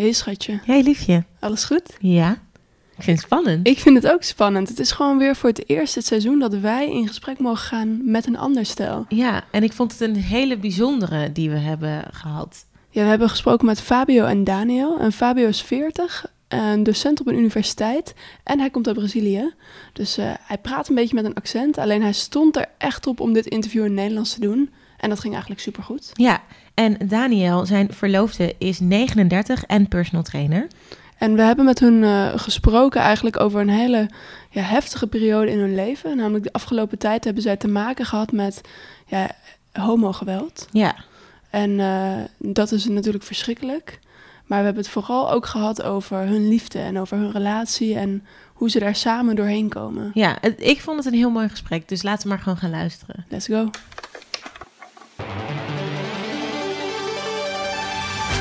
Hey schatje, Hey liefje. alles goed? Ja. Ik vind het spannend. Ik vind het ook spannend. Het is gewoon weer voor het eerst dit seizoen dat wij in gesprek mogen gaan met een ander stel. Ja, en ik vond het een hele bijzondere die we hebben gehad. Ja, we hebben gesproken met Fabio en Daniel. En Fabio is 40, een docent op een universiteit en hij komt uit Brazilië. Dus eh, hij praat een beetje met een accent. Alleen hij stond er echt op om dit interview in het Nederlands te doen. En dat ging eigenlijk supergoed. Ja, en Daniel, zijn verloofde, is 39 en personal trainer. En we hebben met hun eh, gesproken eigenlijk over een hele ja, heftige periode in hun leven. Namelijk de afgelopen tijd hebben zij te maken gehad met ja, homogeweld. Ja, En eh, dat is natuurlijk verschrikkelijk. Maar we hebben het vooral ook gehad over hun liefde en over hun relatie en hoe ze daar samen doorheen komen. ja ik vond het een heel mooi gesprek, dus laten we maar gewoon gaan luisteren. Let's go.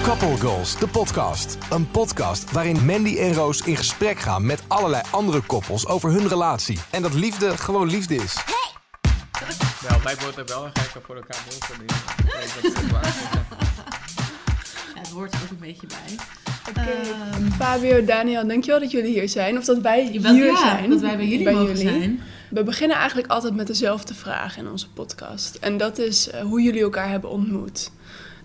Couple Goals, de podcast. Een podcast waarin Mandy en Roos in gesprek gaan met allerlei andere koppels over hun relatie. En dat liefde gewoon liefde is. Wel, wij worden wel een gekker voor elkaar mogen. het hoort er ook een beetje bij. Fabio, Daniel, dankjewel dat jullie hier zijn. Of dat wij hier zijn. dat wij bij jullie mogen zijn. We beginnen eigenlijk altijd met dezelfde vraag in onze podcast. En dat is eh, hoe jullie elkaar hebben ontmoet.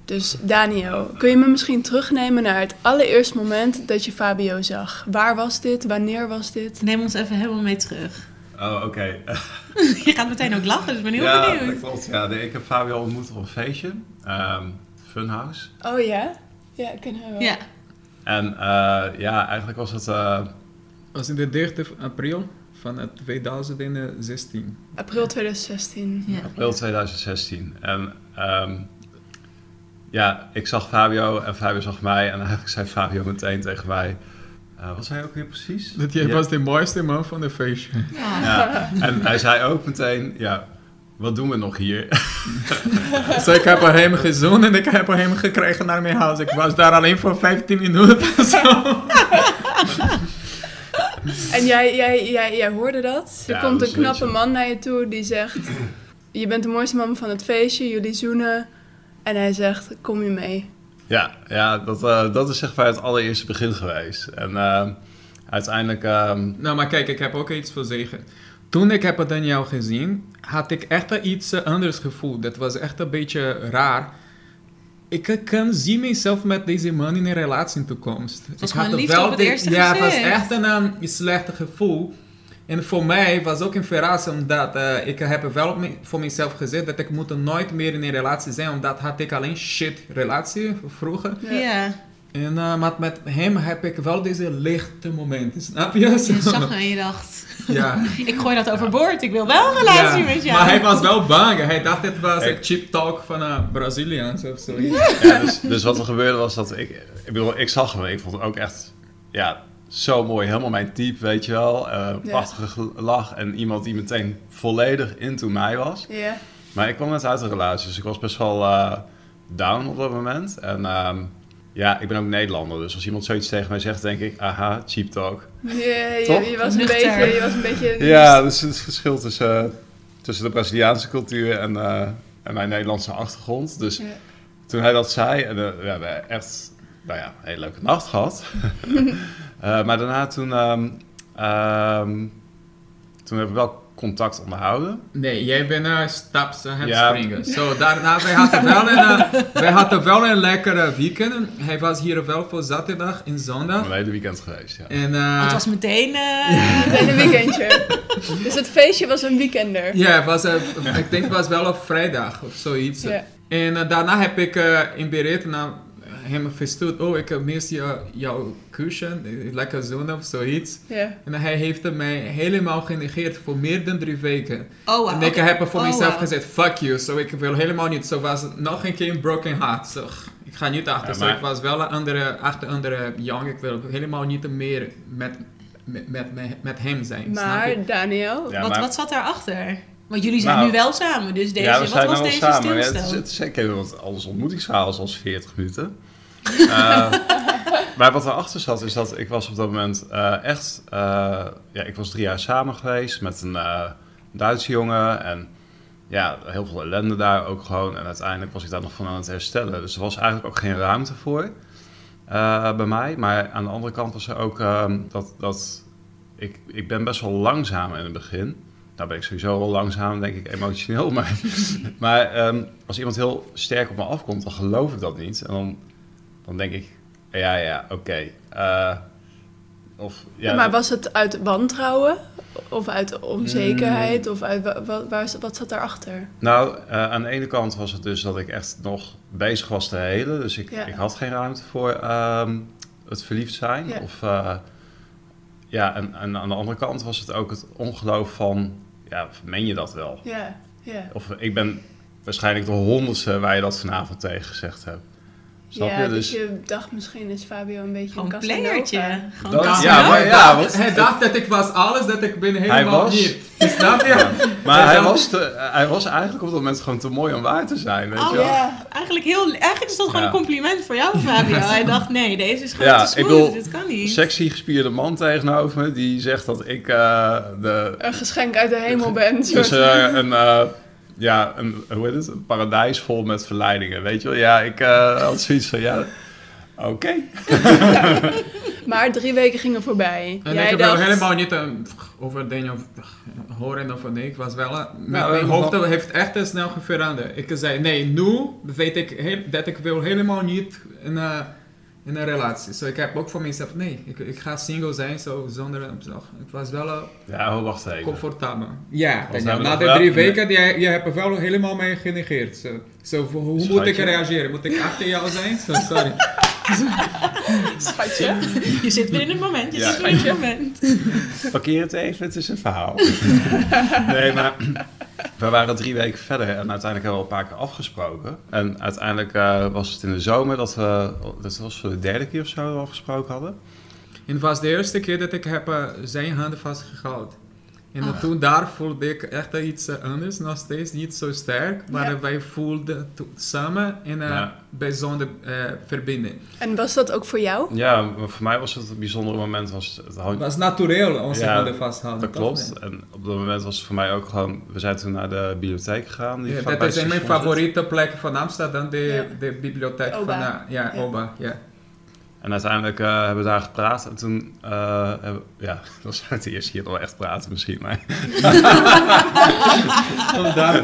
Dus Daniel, kun je me misschien terugnemen naar het allereerste moment dat je Fabio zag? Waar was dit? Wanneer was dit? Neem ons even helemaal mee terug. Oh, oké. Je gaat meteen ook lachen, dus ik ben heel ja, benieuwd. dat klopt. Ja, nee, ik heb Fabio ontmoet op een feestje. ehm, Funhouse. Oh ja? Ja, kennen we wel. Ja, En eh, ja, eigenlijk was het... eh, was in de 30 april van het 2016. April 2016. ja. april 2016. En ehm, ja, ik zag Fabio en Fabio zag mij. En eigenlijk zei Fabio meteen tegen mij... eh, wat zei hij ook weer precies? Dat jij Ja. was de mooiste man van de feestje. Ja, en hij zei ook meteen... Ja, wat doen we nog hier? dus ik heb er hem gezoend en ik heb er hem gekregen naar mijn huis. Ik was daar alleen voor 15 minuten. En jij, jij, jij, jij hoorde dat? Er Ja, komt dat een knappe man naar je toe die zegt... Je bent de mooiste man van het feestje, jullie zoenen. En hij zegt, kom je mee? Ja, ja dat, eh, dat is zeg maar het allereerste begin geweest. En ehm, uiteindelijk... ehm, Nou, maar kijk, ik heb ook iets voor zeggen. Toen ik heb het aan jou gezien, had ik echt iets eh, anders gevoeld. Dat was echt een beetje raar. Ik kan zien mezelf met deze man in een relatie in de toekomst. was ik had gewoon liefde op het dit- eerste Ja, het was echt een, ehm, een slechte gevoel. En voor mij was ook een verrassing omdat eh, ik heb wel me- voor mezelf gezegd dat ik moet nooit meer in een relatie zijn, omdat had ik alleen shit relatie vroeger. Ja, En, eh, maar met hem heb ik wel deze lichte momenten, snap je? je zag me en je dacht, Ja. ik gooi dat overboord, ik wil wel een relatie Ja, met jou. Maar hij was wel bang. Hij dacht het was een cheap talk van uh, Braziliaans of zo. Ja, dus, dus wat er gebeurde was dat ik... Ik bedoel, ik zag hem. Ik vond het ook echt... Ja, zo mooi. Helemaal mijn type, weet je wel. Eh, Ja. prachtige lach. En iemand die meteen volledig into mij was. Ja. Maar ik kwam net uit een relatie. Dus ik was best wel eh, down op dat moment. En ehm, ja, ik ben ook Nederlander. Dus als iemand zoiets tegen mij zegt, denk ik... Aha, cheap talk. Je, je, was een beetje... Je was een beetje Ja, dus het verschil tussen, tussen de Braziliaanse cultuur en, eh, en mijn Nederlandse achtergrond. Dus Ja. toen hij dat zei, en eh, we hebben echt nou ja, een hele leuke nacht gehad. Eh, maar daarna toen, ehm, ehm, toen hebben we wel contact onderhouden. Nee, jij bent uh, staps aan het Ja. springen. Zo, daarna, wij hadden wel een, uh, wij hadden wel een lekkere weekend. Hij was hier wel voor zaterdag en zondag. Een hele weekend geweest, ja. En, uh, Het was meteen... eh, En een weekendje. dus het feestje was een weekender. Ja, het was, uh, ik denk het was wel op vrijdag of zoiets. Ja. En uh, daarna heb ik uh, in bericht naar hem gestuurd. Oh, ik mis jou, jouw kusje. Lekker zon of zoiets. Ja. En hij heeft mij helemaal genegeerd voor meer dan drie weken. oh, wow. en ik heb voor Oh, mezelf wow. gezegd, fuck you. Zo, ik wil helemaal niet. Zo was het nog een keer een broken heart. Zo, ik ga niet achter. Ja, Zo, maar- ik was wel een andere, achter andere jongen. Ik wil helemaal niet meer met, met, met, met, hem zijn. snap je? Maar Daniel, Ja, wat, maar- wat zat daarachter? Want jullie zijn Nou, nu wel samen, dus deze, ja, we wat zijn was wel deze samen. ja, het, is, het is zeker, want alles ontmoetingsverhaal is als 40 minuten. Eh, maar wat erachter zat, is dat ik was op dat moment eh, echt... eh, ja, ik was drie jaar samen geweest met een Duitse jongen. En ja, heel veel ellende daar ook gewoon. En uiteindelijk was ik daar nog van aan het herstellen. Dus er was eigenlijk ook geen ruimte voor. bij mij. Maar aan de andere kant was er ook ehm, dat, dat ik, ik ben best wel langzaam in het begin. Nou ben ik sowieso wel langzaam, denk ik, emotioneel. Maar, maar ehm, als iemand heel sterk op me afkomt, dan geloof ik dat niet. En dan, dan denk ik, ja, ja, oké. eh, of, ja, maar was het uit wantrouwen? Of uit Mm. onzekerheid? Of uit, wa- wa- waar, wat zat daarachter? Nou, eh, aan de ene kant was het dus dat ik echt nog bezig was te helen. Dus ik, Ja. ik had geen ruimte voor ehm, het verliefd zijn. Ja. Of, eh, ja, en, en aan de andere kant was het ook het ongeloof van... Ja, meen je dat wel? Ja, ja. Of ik ben waarschijnlijk de honderdste waar je dat vanavond tegen gezegd hebt. Snap ja, je? dus Dus, je dacht misschien is Fabio een beetje een een playertje. Gewoon Dat- Casanova. ja, maar hij, ja, wat- hij dacht dat ik was alles, dat ik ben helemaal was- niet. Snap je? maar hij dacht- was, te, hij was eigenlijk op dat moment gewoon te mooi om waar te zijn. Weet Oh je wel? Ja, Eigenlijk, heel, eigenlijk is dat gewoon Ja. een compliment voor jou, Fabio. Hij dacht, nee, deze is gewoon Ja, te smooth, dit kan niet. Sexy gespierde man tegenover me, die zegt dat ik eh, de, een geschenk uit de hemel ben. Dus eh, een, eh, ja, een, hoe heet het? Een paradijs vol met verleidingen, weet je wel? Ja, ik eh, had zoiets van, ja, oké. Maar drie weken gingen voorbij. En Jij ik wil dacht, helemaal niet eh, over dingen horen of nee. Ik was wel... eh, mijn- Nou, mijn hoofd heeft echt snel veranderd. Ik zei, nee, nu weet ik heel, dat ik wil helemaal niet eh, in een relatie. Dus ik heb ook voor mezelf, nee, ik, ik ga single zijn, zo, zonder... Zo. Het was wel eh, Ja, wacht even. comfortabel. Ja, nou na de wel- drie nee. weken, je, je hebt er wel helemaal mee genegeerd. Zo, zo, hoe moet ik reageren? Moet ik achter jou zijn? Zo, sorry. Schatje. Je zit weer in het moment, je Ja. zit weer in het moment. Parkeer het even, het is een verhaal. nee, maar we waren drie weken verder en uiteindelijk hebben we een paar keer afgesproken. En uiteindelijk eh, was het in de zomer dat we, dat was voor de derde keer of zo afgesproken hadden. En het was de eerste keer dat ik heb eh, zijn handen vastgehouden. En Ah. toen daar voelde ik echt iets eh, anders, nog steeds niet zo sterk, maar Ja. wij voelden to- samen een uh, Ja. bijzondere eh, verbinding. En was dat ook voor jou? Ja, voor mij was het een bijzondere moment. Was het was natuurlijk onze Ja, handen vasthouden. Dat toch? klopt. En op dat moment was het voor mij ook gewoon... We zijn toen naar de bibliotheek gegaan. Die Ja, dat is mijn favoriete plek van Amsterdam, de, Ja. de bibliotheek Oba. van eh, ja, Ja. Oba. Ja. En uiteindelijk eh, hebben we daar gepraat. En toen... eh, hebben, ja, dat was het eerste keer dat we echt praten misschien. Maar, Omdat,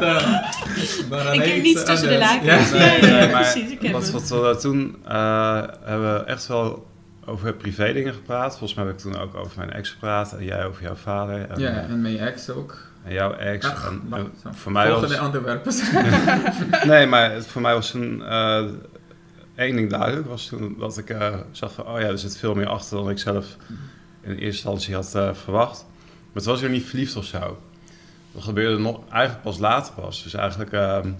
maar Ik iets niets tussen de lakens. Ja. Nee, maar precies, ik wat, wat we toen eh, hebben we echt wel over privé dingen gepraat. Volgens mij heb ik toen ook over mijn ex gepraat. En jij over jouw vader. En, Ja, en mijn ex ook. en jouw ex. Ach, en, maar- voor mij was... Volgende onderwerpen. Nee, maar voor mij was een... één ding duidelijk. Was toen dat ik eh, zag van... Oh ja, er zit veel meer achter dan ik zelf in eerste instantie had eh, verwacht. Maar het was weer niet verliefd of zo. Dat gebeurde nog eigenlijk pas later pas. Dus eigenlijk ehm,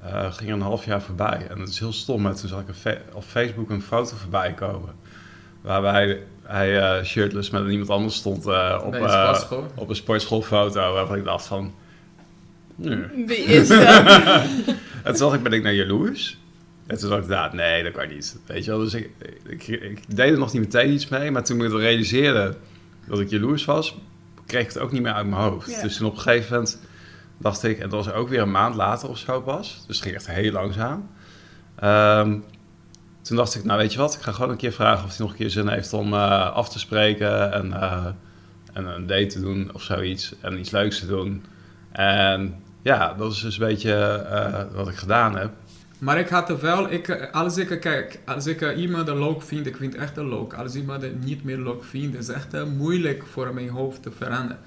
eh, ging er een half jaar voorbij. En het is heel stom. Maar toen zag ik op Facebook een foto voorbij komen. Waarbij hij eh, shirtless met iemand anders stond eh, op, eh, op een sportschoolfoto. Waarvan ik dacht van... nee. Wie is dat? En toen dacht ik, ben ik nou jaloers? En toen dacht ik, nou, nee, dat kan niet. Weet je wel, dus ik, ik, ik deed er nog niet meteen iets mee. Maar toen ik het realiseerde dat ik jaloers was, kreeg ik het ook niet meer uit mijn hoofd. Dus toen op een gegeven moment dacht ik, en dat was ook weer een maand later of zo pas. Dus het ging echt heel langzaam. Ehm, toen dacht ik, nou weet je wat, ik ga gewoon een keer vragen of hij nog een keer zin heeft om eh, af te spreken en, eh, en een date te doen of zoiets. En iets leuks te doen. En ja, dat is dus een beetje eh, wat ik gedaan heb. Maar ik had er wel, ik, als ik, kijk, als ik iemand leuk vind, ik vind het echt leuk. Als iemand het niet meer leuk vindt, is echt eh, moeilijk voor mijn hoofd te veranderen.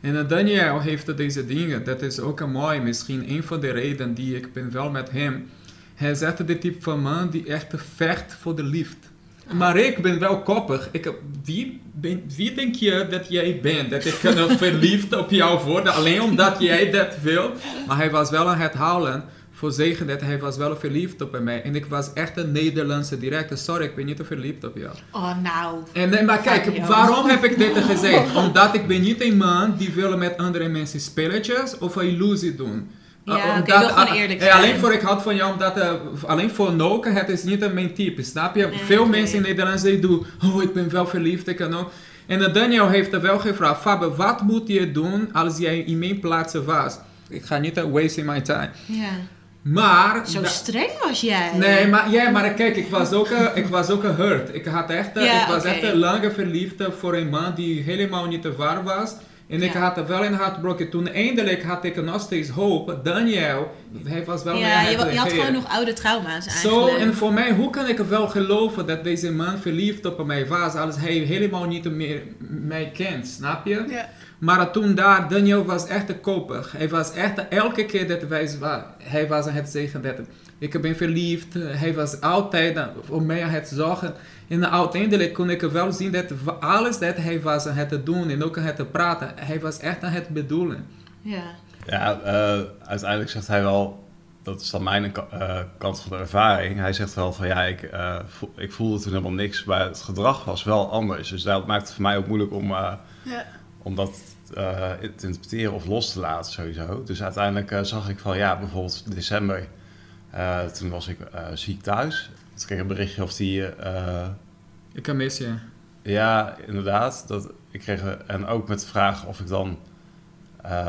En eh, Daniel heeft deze dingen, dat is ook een mooi, misschien een van de redenen die ik ben wel met hem. Hij is echt de type van man die echt vecht voor de liefde. Maar ik ben wel koppig. Ik, wie, ben, wie denk je dat jij bent? Dat ik kan verliefd op jou worden alleen omdat jij dat wil? Maar hij was wel aan het houden voor zeggen dat hij was wel verliefd op mij. En ik was echt een Nederlandse directe. Sorry, ik ben niet verliefd op jou. Oh, nou. En, nee, maar kijk, Fabio. waarom heb ik dit gezegd? Omdat ik ben niet een man die wil met andere mensen spelletjes of een illusie doen. Ja, Uh, omdat- gewoon ah, eerlijk eh, zijn. Alleen voor ik houd van jou, omdat eh, alleen voor Noken, het is niet mijn type, snap je? Nee, Veel mensen in Nederland die doen, oh ik ben wel verliefd, ik kan ook. En eh, Daniel heeft er wel gevraagd, Fabio, wat moet je doen als jij in mijn plaats was? Ik ga niet uh, wasting my time. Ja. Maar... Zo da- streng was jij. Nee, maar, ja, maar kijk, ik was ook, ik was ook hurt. Ik, had echt, eh, Ja, ik was echt een lange verliefd voor een man die helemaal niet te waar was. En ik Ja. had er wel een hartbroken. Toen eindelijk had ik nog steeds hoop. Daniel, hij was wel ja, je, had gewoon nog oude trauma's Zo, eigenlijk. en voor mij, hoe kan ik wel geloven dat deze man verliefd op mij was als hij helemaal niet meer mij kent, snap je? Ja. Maar toen daar, Daniel was echt koper. Hij was echt, elke keer dat wij, hij was aan het zeggen dat ik ben verliefd. Hij was altijd aan- voor mij aan het zorgen. En uiteindelijk kon ik wel zien dat alles dat hij was aan het doen en ook aan het praten, hij was echt aan het bedoelen. Ja. Ja, eh, uiteindelijk zegt hij wel, dat is dan mijn eh, kant van de ervaring. Hij zegt wel van ja, ik, eh, ik voelde toen helemaal niks, maar het gedrag was wel anders. Dus dat maakt het voor mij ook moeilijk om, eh, Ja. Om dat eh, te interpreteren of los te laten sowieso. Dus uiteindelijk eh, zag ik van ja, bijvoorbeeld december, eh, toen was ik ziek thuis. Toen kreeg ik een berichtje of die... Ik kan mis je. ja, inderdaad. Dat, ik kreeg, en ook met de vraag of ik dan...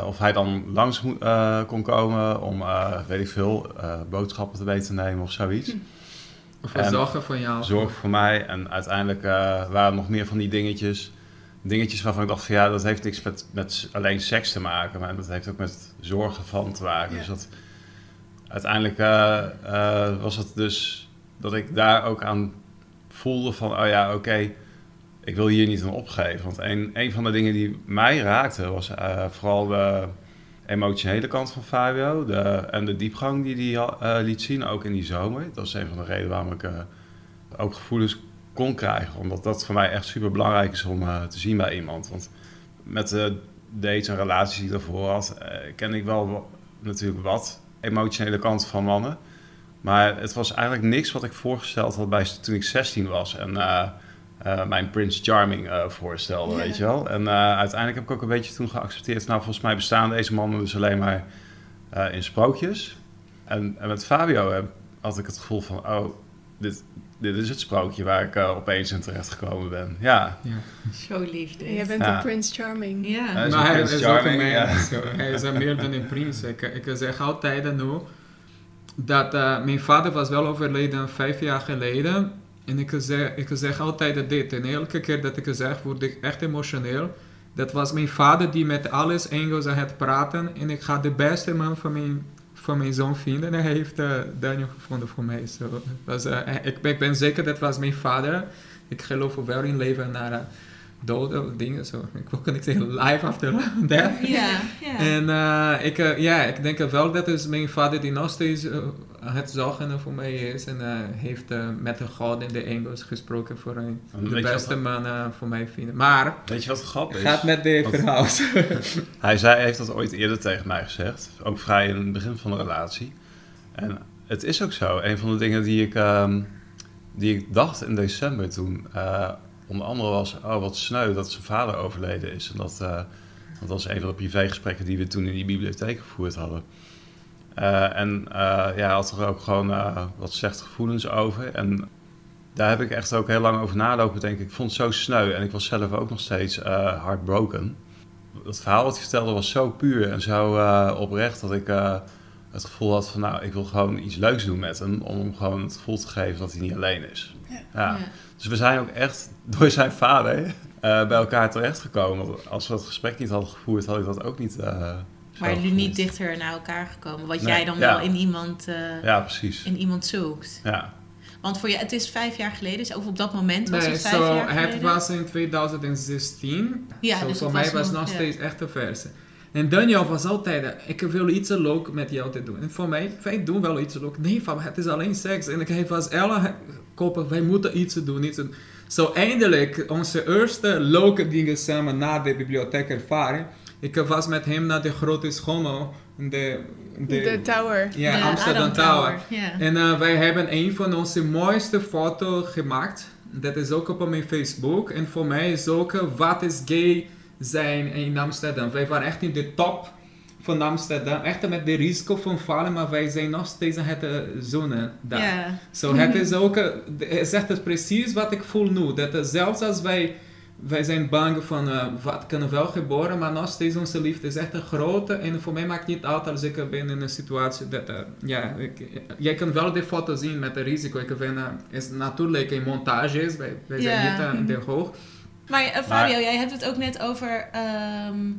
of hij dan langs kon komen om, weet ik veel, boodschappen te mee te nemen of zoiets. Of En- zorgen van jou. Zorg voor mij. En uiteindelijk waren er nog meer van die dingetjes. Dingetjes waarvan ik dacht van ja, dat heeft niks met, met alleen seks te maken. Maar dat heeft ook met zorgen van te maken. Ja. Dus dat, uiteindelijk eh, eh, was het dus dat ik daar ook aan voelde van... Oh ja, oké, ik wil hier niet aan opgeven. Want een, een van de dingen die mij raakte was eh, vooral de emotionele kant van Fabio. De, en de diepgang die hij liet zien, ook in die zomer. Dat is een van de redenen waarom ik... ook gevoelens kon krijgen. Omdat dat voor mij echt super belangrijk is om eh, te zien bij iemand. Want met de dates en relaties die ik daarvoor had, eh, ken ik wel natuurlijk wat emotionele kant van mannen. Maar het was eigenlijk niks wat ik voorgesteld had bij, toen ik 16 was. En eh, eh, mijn Prince Charming eh, voorstelde, weet je wel. En eh, uiteindelijk heb ik ook een beetje toen geaccepteerd. Nou, volgens mij bestaan deze mannen dus alleen maar eh, in sprookjes. En, en met Fabio heb, had ik het gevoel van, oh, dit, dit is het sprookje waar ik eh, opeens in terecht gekomen ben. Ja, Zo lief dit. En jij bent Ja. een Prince Charming. Ja. Hij is maar een hij is ook een Charming, man. ja. Hij is meer dan een prins. Ik, ik zeg altijd nu dat eh, mijn vader was wel overleden vijf jaar geleden. En ik zeg, ik zeg altijd dit. En elke keer dat ik het zeg, word ik echt emotioneel. Dat was mijn vader die met alles Engels aan het praten. En ik ga de beste man van mijn, van mijn zoon vinden. En hij heeft eh, Daniel gevonden voor mij. Was, eh, ik, ben- ik ben zeker dat was mijn vader. Ik geloof wel in leven naar dood of dingen. Zo. Ik wil niet zeggen life after death. Ja. En eh, ik, eh, ik denk wel dat is mijn vader die nog steeds eh, het zorgen voor mij is. En eh, heeft eh, met de God in de Engels gesproken voor een, En de beste man eh, voor mij vinden. Maar Weet je wat de grap is? gaat met de verhaal. Hij zei, heeft dat ooit eerder tegen mij gezegd. Ook vrij in het begin van de relatie. En het is ook zo. Een van de dingen die ik, ehm, die ik dacht in december toen... onder andere was, oh wat sneu dat zijn vader overleden is. En dat, dat was een van de privégesprekken die we toen in die bibliotheek gevoerd hadden. Eh, en eh, ja, hij had er ook gewoon eh, wat slechte gevoelens over. En daar heb ik echt ook heel lang over nalopen denken. Ik vond het zo sneu. En ik was zelf ook nog steeds eh heartbroken het verhaal wat hij vertelde was zo puur en zo eh, oprecht dat ik eh, het gevoel had van nou, ik wil gewoon iets leuks doen met hem om hem gewoon het gevoel te geven dat hij niet alleen is. Ja. Ja. Dus we zijn ook echt door zijn vader eh, bij elkaar terechtgekomen. Als we het gesprek niet hadden gevoerd, had ik dat ook niet. eh zo Maar jullie niet dichter naar elkaar gekomen. Wat Nee, jij dan ja. wel in iemand, eh, Ja, precies. in iemand zoekt. Ja. Want voor je, het is vijf jaar geleden. Dus ook op dat moment was Nee, het vijf zo, jaar geleden. het was in 2016. Ja, Zo, dus voor het mij was was nog- steeds echt een verse. En Daniel was altijd, eh, ik wil iets leuk met jou te doen. En voor mij, wij doen wel iets leuk. Nee, van, het is alleen seks. En ik hij was alle koppen, wij moeten iets doen. Iets doen. Zo eindelijk, onze eerste leuke dingen samen na de bibliotheek ervaring. Ik was met hem naar de grote schommel. De, de, De tower. ja, Amsterdam Adam Tower. En eh, wij hebben een van onze mooiste foto's gemaakt. Dat is ook op mijn Facebook. En voor mij is ook eh, wat is gay zijn in Amsterdam. Wij waren echt in de top van Amsterdam. Echt met de risico van vallen, maar wij zijn nog steeds aan het eh, zonnen daar. Ja. Zo, het is ook, het is echt precies wat ik voel nu. Dat zelfs als wij wij zijn bang van eh, wat kunnen wel gebeuren, maar nog steeds onze liefde is echt een grote. En voor mij maakt niet uit als ik ben in een situatie dat, eh, ja, ik, jij kan wel de foto zien met het risico. Ik vind, uh, is natuurlijk een montage is, wij, wij zijn niet aan de hoog. Maar eh, Fabio, jij hebt het ook net over ehm,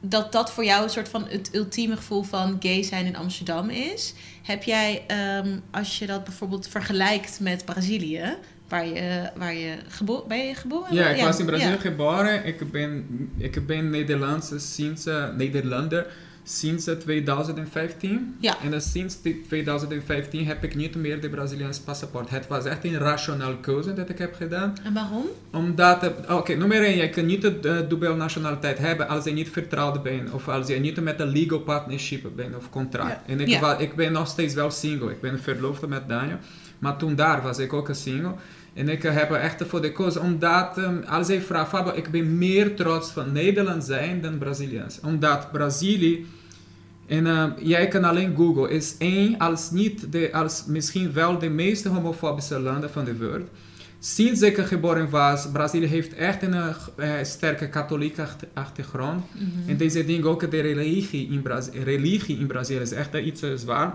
dat dat voor jou een soort van het ultieme gevoel van gay zijn in Amsterdam is. Heb jij, ehm, als je dat bijvoorbeeld vergelijkt met Brazilië, waar je, waar je geboren ben je geboren? Ja, ik was in Brazilië ja. geboren. Ik ben, ik ben Nederlands sinds, eh, Nederlander sinds eh, 2015. Ja. En eh, sinds die 2015 heb ik niet meer de Braziliaanse paspoort. Het was echt een rationele keuze dat ik heb gedaan. En waarom? Omdat, eh, oké, nummer 1, je kan niet de dubbele nationaliteit hebben als je niet vertrouwd bent. Of als je niet met een legal partnership bent of contract. Ja. En ik, Ja. ik ben nog steeds wel single. Ik ben verloofd met Daniel. Maar toen daar was ik ook een single. En ik eh, heb er echt voor de koos, omdat ehm, als hij vraagt, Fabio, ik ben meer trots van Nederland zijn dan Braziliaans. Omdat Brazilië, en ehm, jij kan alleen Google, is één, als niet, de, als misschien wel de meest homofobische landen van de wereld. Sinds ik geboren was, Brazilië heeft echt een eh, sterke katholieke achter- achtergrond. En deze ding ook, de religie in, Braz religie in Brazilië is echt iets eh, zwaar.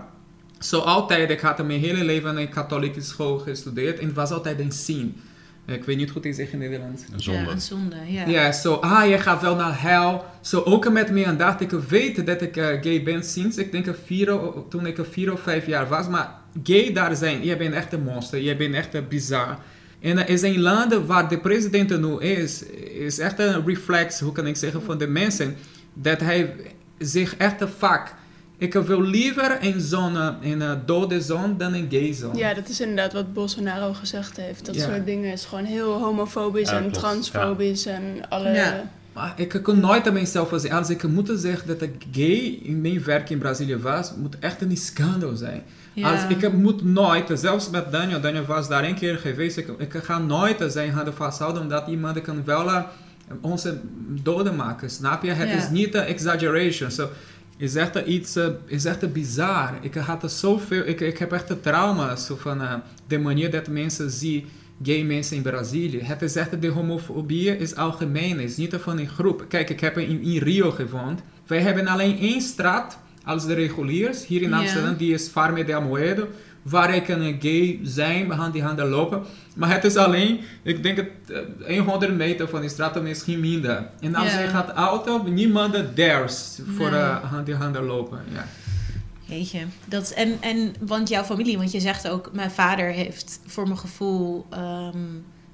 Zo altijd, ik had mijn hele leven in katholieke school gestudeerd en het was altijd een zin. Ik weet niet goed te zeggen in Nederlands. Een zonde. Ja, een zonde. Ja. Ja, zo, ah, je gaat wel naar hel. Zo, ook met mij aan dat ik weet dat ik eh, gay ben sinds ik denk vier, toen ik vier of vijf jaar was. Maar gay daar zijn, je bent echt een monster, je bent echt een bizar. En er is een land waar de president nu is, is echt een reflex, hoe kan ik zeggen, van de mensen. Dat hij zich echt vak. Ik wil liever zo'n eh, een eh, dode zoon dan een gay zoon. Ja, dat is inderdaad wat Bolsonaro gezegd heeft. Dat Ja. soort dingen is gewoon heel homofobisch Ja, en klopt. transfobisch en alle... Ja. Maar ik kon nooit aan mezelf zeggen, als ik moet zeggen dat ik gay in mijn werk in Brazilië was, moet echt een schandaal zijn. Ja. Als, ik heb- moet nooit, zelfs met Daniel, Daniel was daar een keer geweest, ik, ik ga nooit zijn handen vasthouden, omdat iemand kan wel eh, onze doden maken, snap je? Het Ja. is niet een exaggeration. So, is echt iets, eh, is echt bizar. Ik had zoveel, ik, ik heb echt een trauma zo van eh, de manier dat mensen zien gay mensen in Brazilië. Het is echt, de homofobie is algemeen, is niet van een groep. Kijk, ik heb in, in Rio gewoond. Wij hebben alleen één straat als de reguliers hier in. Amsterdam, die is Farme de Amoedo, waar ik kan gay zijn, hand in handen lopen. Maar het is alleen, ik denk het, eh, 100 meter van die straat, misschien minder. En als je gaat auto, niemand dares voor Nee. eh, hand in handen lopen. Ja. Jeetje. Dat, is- en, en, want jouw familie, want je zegt ook, mijn vader heeft voor mijn gevoel ehm,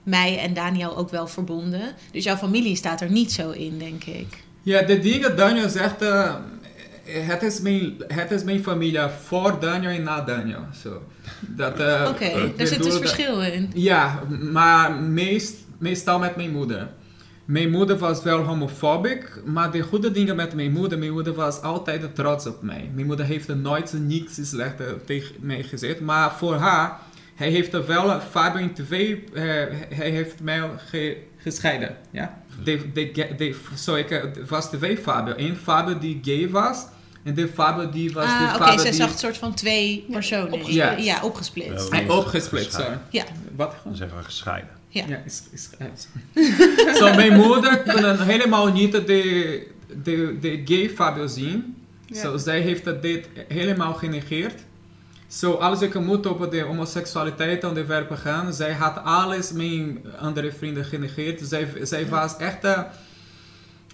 mij en Daniel ook wel verbonden. Dus jouw familie staat er niet zo in, denk ik. Ja, de dingen Daniel zegt, eh, het, is mijn, het is mijn familie voor Daniel en na Daniel. Zo. Dat, Oké, ik daar zit dus verschil in. Ja, maar meest, meestal met mijn moeder. Mijn moeder was wel homofobisch, maar de goede dingen met mijn moeder, mijn moeder was altijd trots op mij. Mijn moeder heeft er nooit niks slecht tegen mij gezegd, maar voor haar, hij heeft er wel, Fabio in twee, eh, hij heeft mij ge- gescheiden. Ja? De, de, de, zo, ik, het was twee Fabio. Eén Fabio die gay was, en de Fabio die was de Ah, oké, ze die... zag een soort van twee personen. Ja, opgesplitst. Ja. Hij opgesplitst, sorry. Ja. Wat? Dan zeggen we gescheiden. Ja. Ja, is, is, is. Zo, mijn moeder kon helemaal niet de, de, de gay Fabio zien. Ja. Zo, zij heeft dat dit helemaal genegeerd. Zo, als ik moet op de homoseksualiteit onderwerpen gaan, zij had alles mijn andere vrienden genegeerd. Zij, zij was echt...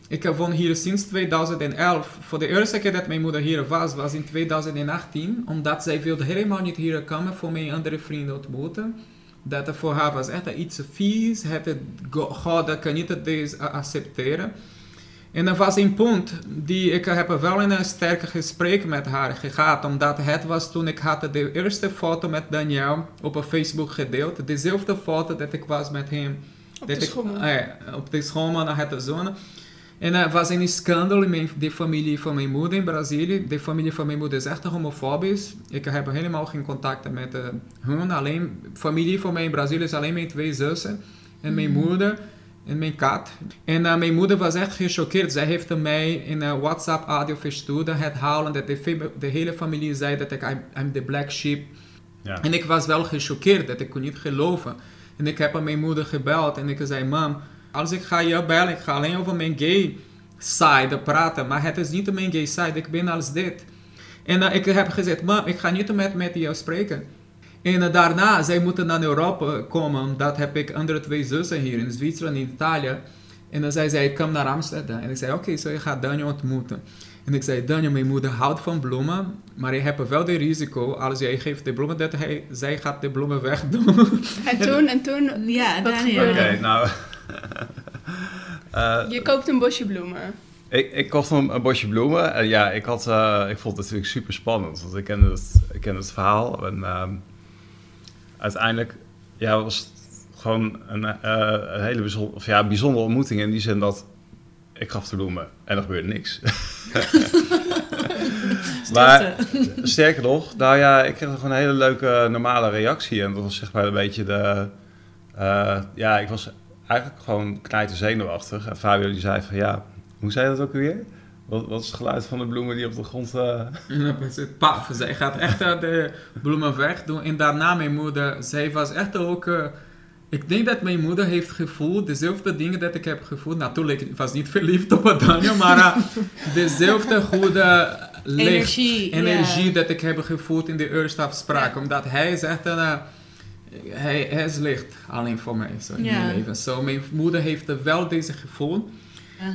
ik woon hier sinds 2011. Voor de eerste keer dat mijn moeder hier was, was in 2018. Omdat zij wilde helemaal niet hier komen voor mijn andere vrienden ontmoeten. Dat het voor haar was echt iets vies. Het, go- God dat kan niet deze accepteren. En er was een punt die ik heb wel in een sterk gesprek met haar gehad. Omdat het was toen ik had de eerste foto met Daniel op Facebook gedeeld. Dezelfde foto dat ik was met hem. Op dat de schommel. eh, op de schommel naar het zone. En er was een scandal in mijn, de familie van mijn moeder in Brazilië. De familie van mijn moeder is echt homofobisch. Ik heb helemaal geen contact met uh, hun. Alleen, familie van mij in Brazilië is alleen mijn twee zussen. En mijn moeder en mijn kat. En uh, mijn moeder was echt gechoqueerd. Zij heeft mij in een WhatsApp audio verstuurd. Het halen dat de, hele familie zei dat ik I'm, I'm the black sheep. Ja. En ik was wel gechoqueerd, dat ik kon niet geloven. En ik heb aan mijn moeder gebeld en ik zei, mam, Als ik ga je bellen, ik ga alleen over mijn gay side praten, maar het is niet mijn gay side, ik ben als dit. En uh, ik heb gezegd, mam, ik ga niet met, met jou spreken. En uh, daarna, zij moeten naar Europa komen. Dat heb ik andere twee zussen hier in Zwitserland en Italië. En dan zei zij, ik kom naar Amsterdam. En ik zei, oké, okay, zo je gaat Daniel ontmoeten. En ik zei, Daniel, mijn moeder houdt van bloemen, maar je hebt wel de risico, als jij geeft de bloemen, dat hij, zij gaat de bloemen wegdoen. En toen, en toen, ja, Daniel. Oké, nou... eh, Je koopt een bosje bloemen. Ik, ik kocht een, een bosje bloemen en ja, ik, had, eh, ik vond het natuurlijk super spannend, want ik kende het, ik kende het verhaal. En ehm, uiteindelijk ja, was het gewoon een, eh, een hele bijzonder, of ja, bijzondere ontmoeting in die zin dat ik gaf de bloemen en er gebeurde niks. maar sterker nog, nou ja, ik kreeg gewoon een hele leuke normale reactie en dat was zeg maar een beetje de... ja, ik was eigenlijk gewoon knijter zenuwachtig en Fabio die zei van ja, hoe zei je dat ook weer? Wat, wat is het geluid van de bloemen die op de grond... eh, het paf, zij gaat echt uh, de bloemen wegdoen. En daarna mijn moeder, zij was echt ook... uh, ik denk dat mijn moeder heeft gevoeld, dezelfde dingen dat ik heb gevoeld. Natuurlijk, ik was niet verliefd op Daniel, maar uh, dezelfde goede licht, Energie, energie dat ik heb gevoeld in de eerste afspraak. Omdat hij is echt een... hij, hij is licht alleen voor mij zo in Ja. mijn leven. Zo, mijn moeder heeft er wel deze gevoel.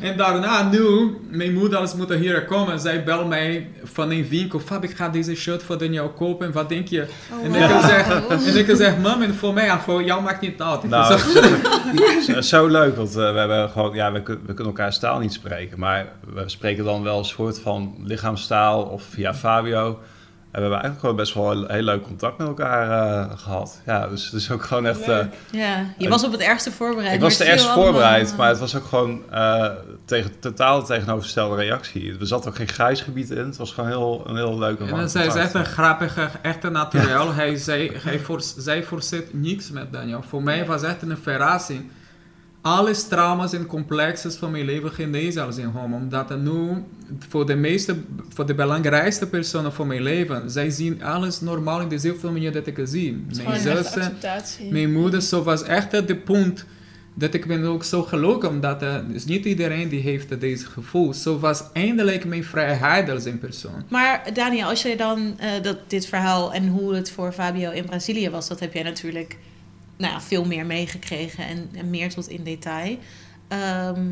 En daarna, nu, mijn moeder als moet hier komen, zij belt mij van een winkel. Fab, ik ga deze shirt voor Daniel kopen. Wat denk je? Oh, en, ik kan zeggen, en ik kan zeggen, mam, en voor mij, en voor jou maakt niet uit. Nou, zeg, zo, zo leuk, want eh, we hebben gewoon, ja, we kunnen elkaar taal niet spreken, maar we spreken dan wel een soort van lichaamstaal of via Fabio. En we hebben eigenlijk gewoon best wel heel, heel leuk contact met elkaar eh, gehad. Ja, dus het is ook gewoon echt. eh, Ja, je was op het ergste voorbereid. ik was het er viel allemaal- voorbereid, maar het was ook gewoon eh, tegen, totaal tegenovergestelde reactie. Er zat ook geen grijs gebied in. Het was gewoon heel, een heel leuk en en zij is echt een grappige, echt een naturel. Hij zei, hij voor, zij voorzet niks met Daniel. Voor mij was echt een verrassing. Alle trauma's en complexes van mijn leven genezen als in hem. Omdat er nu, voor de meeste, voor de belangrijkste personen van mijn leven, zij zien alles normaal in dezelfde manier dat ik het zie. Mijn zussen. Mijn moeder, zo was echt de punt dat ik ben ook zo gelukkig, omdat uh, dus niet iedereen die heeft deze gevoel. Zo was eindelijk mijn vrijheid als een persoon. Maar Daniel, als je dan eh, dat, dit verhaal en hoe het voor Fabio in Brazilië was, dat heb jij natuurlijk nou ja, veel meer meegekregen en, en meer tot in detail. Ehm,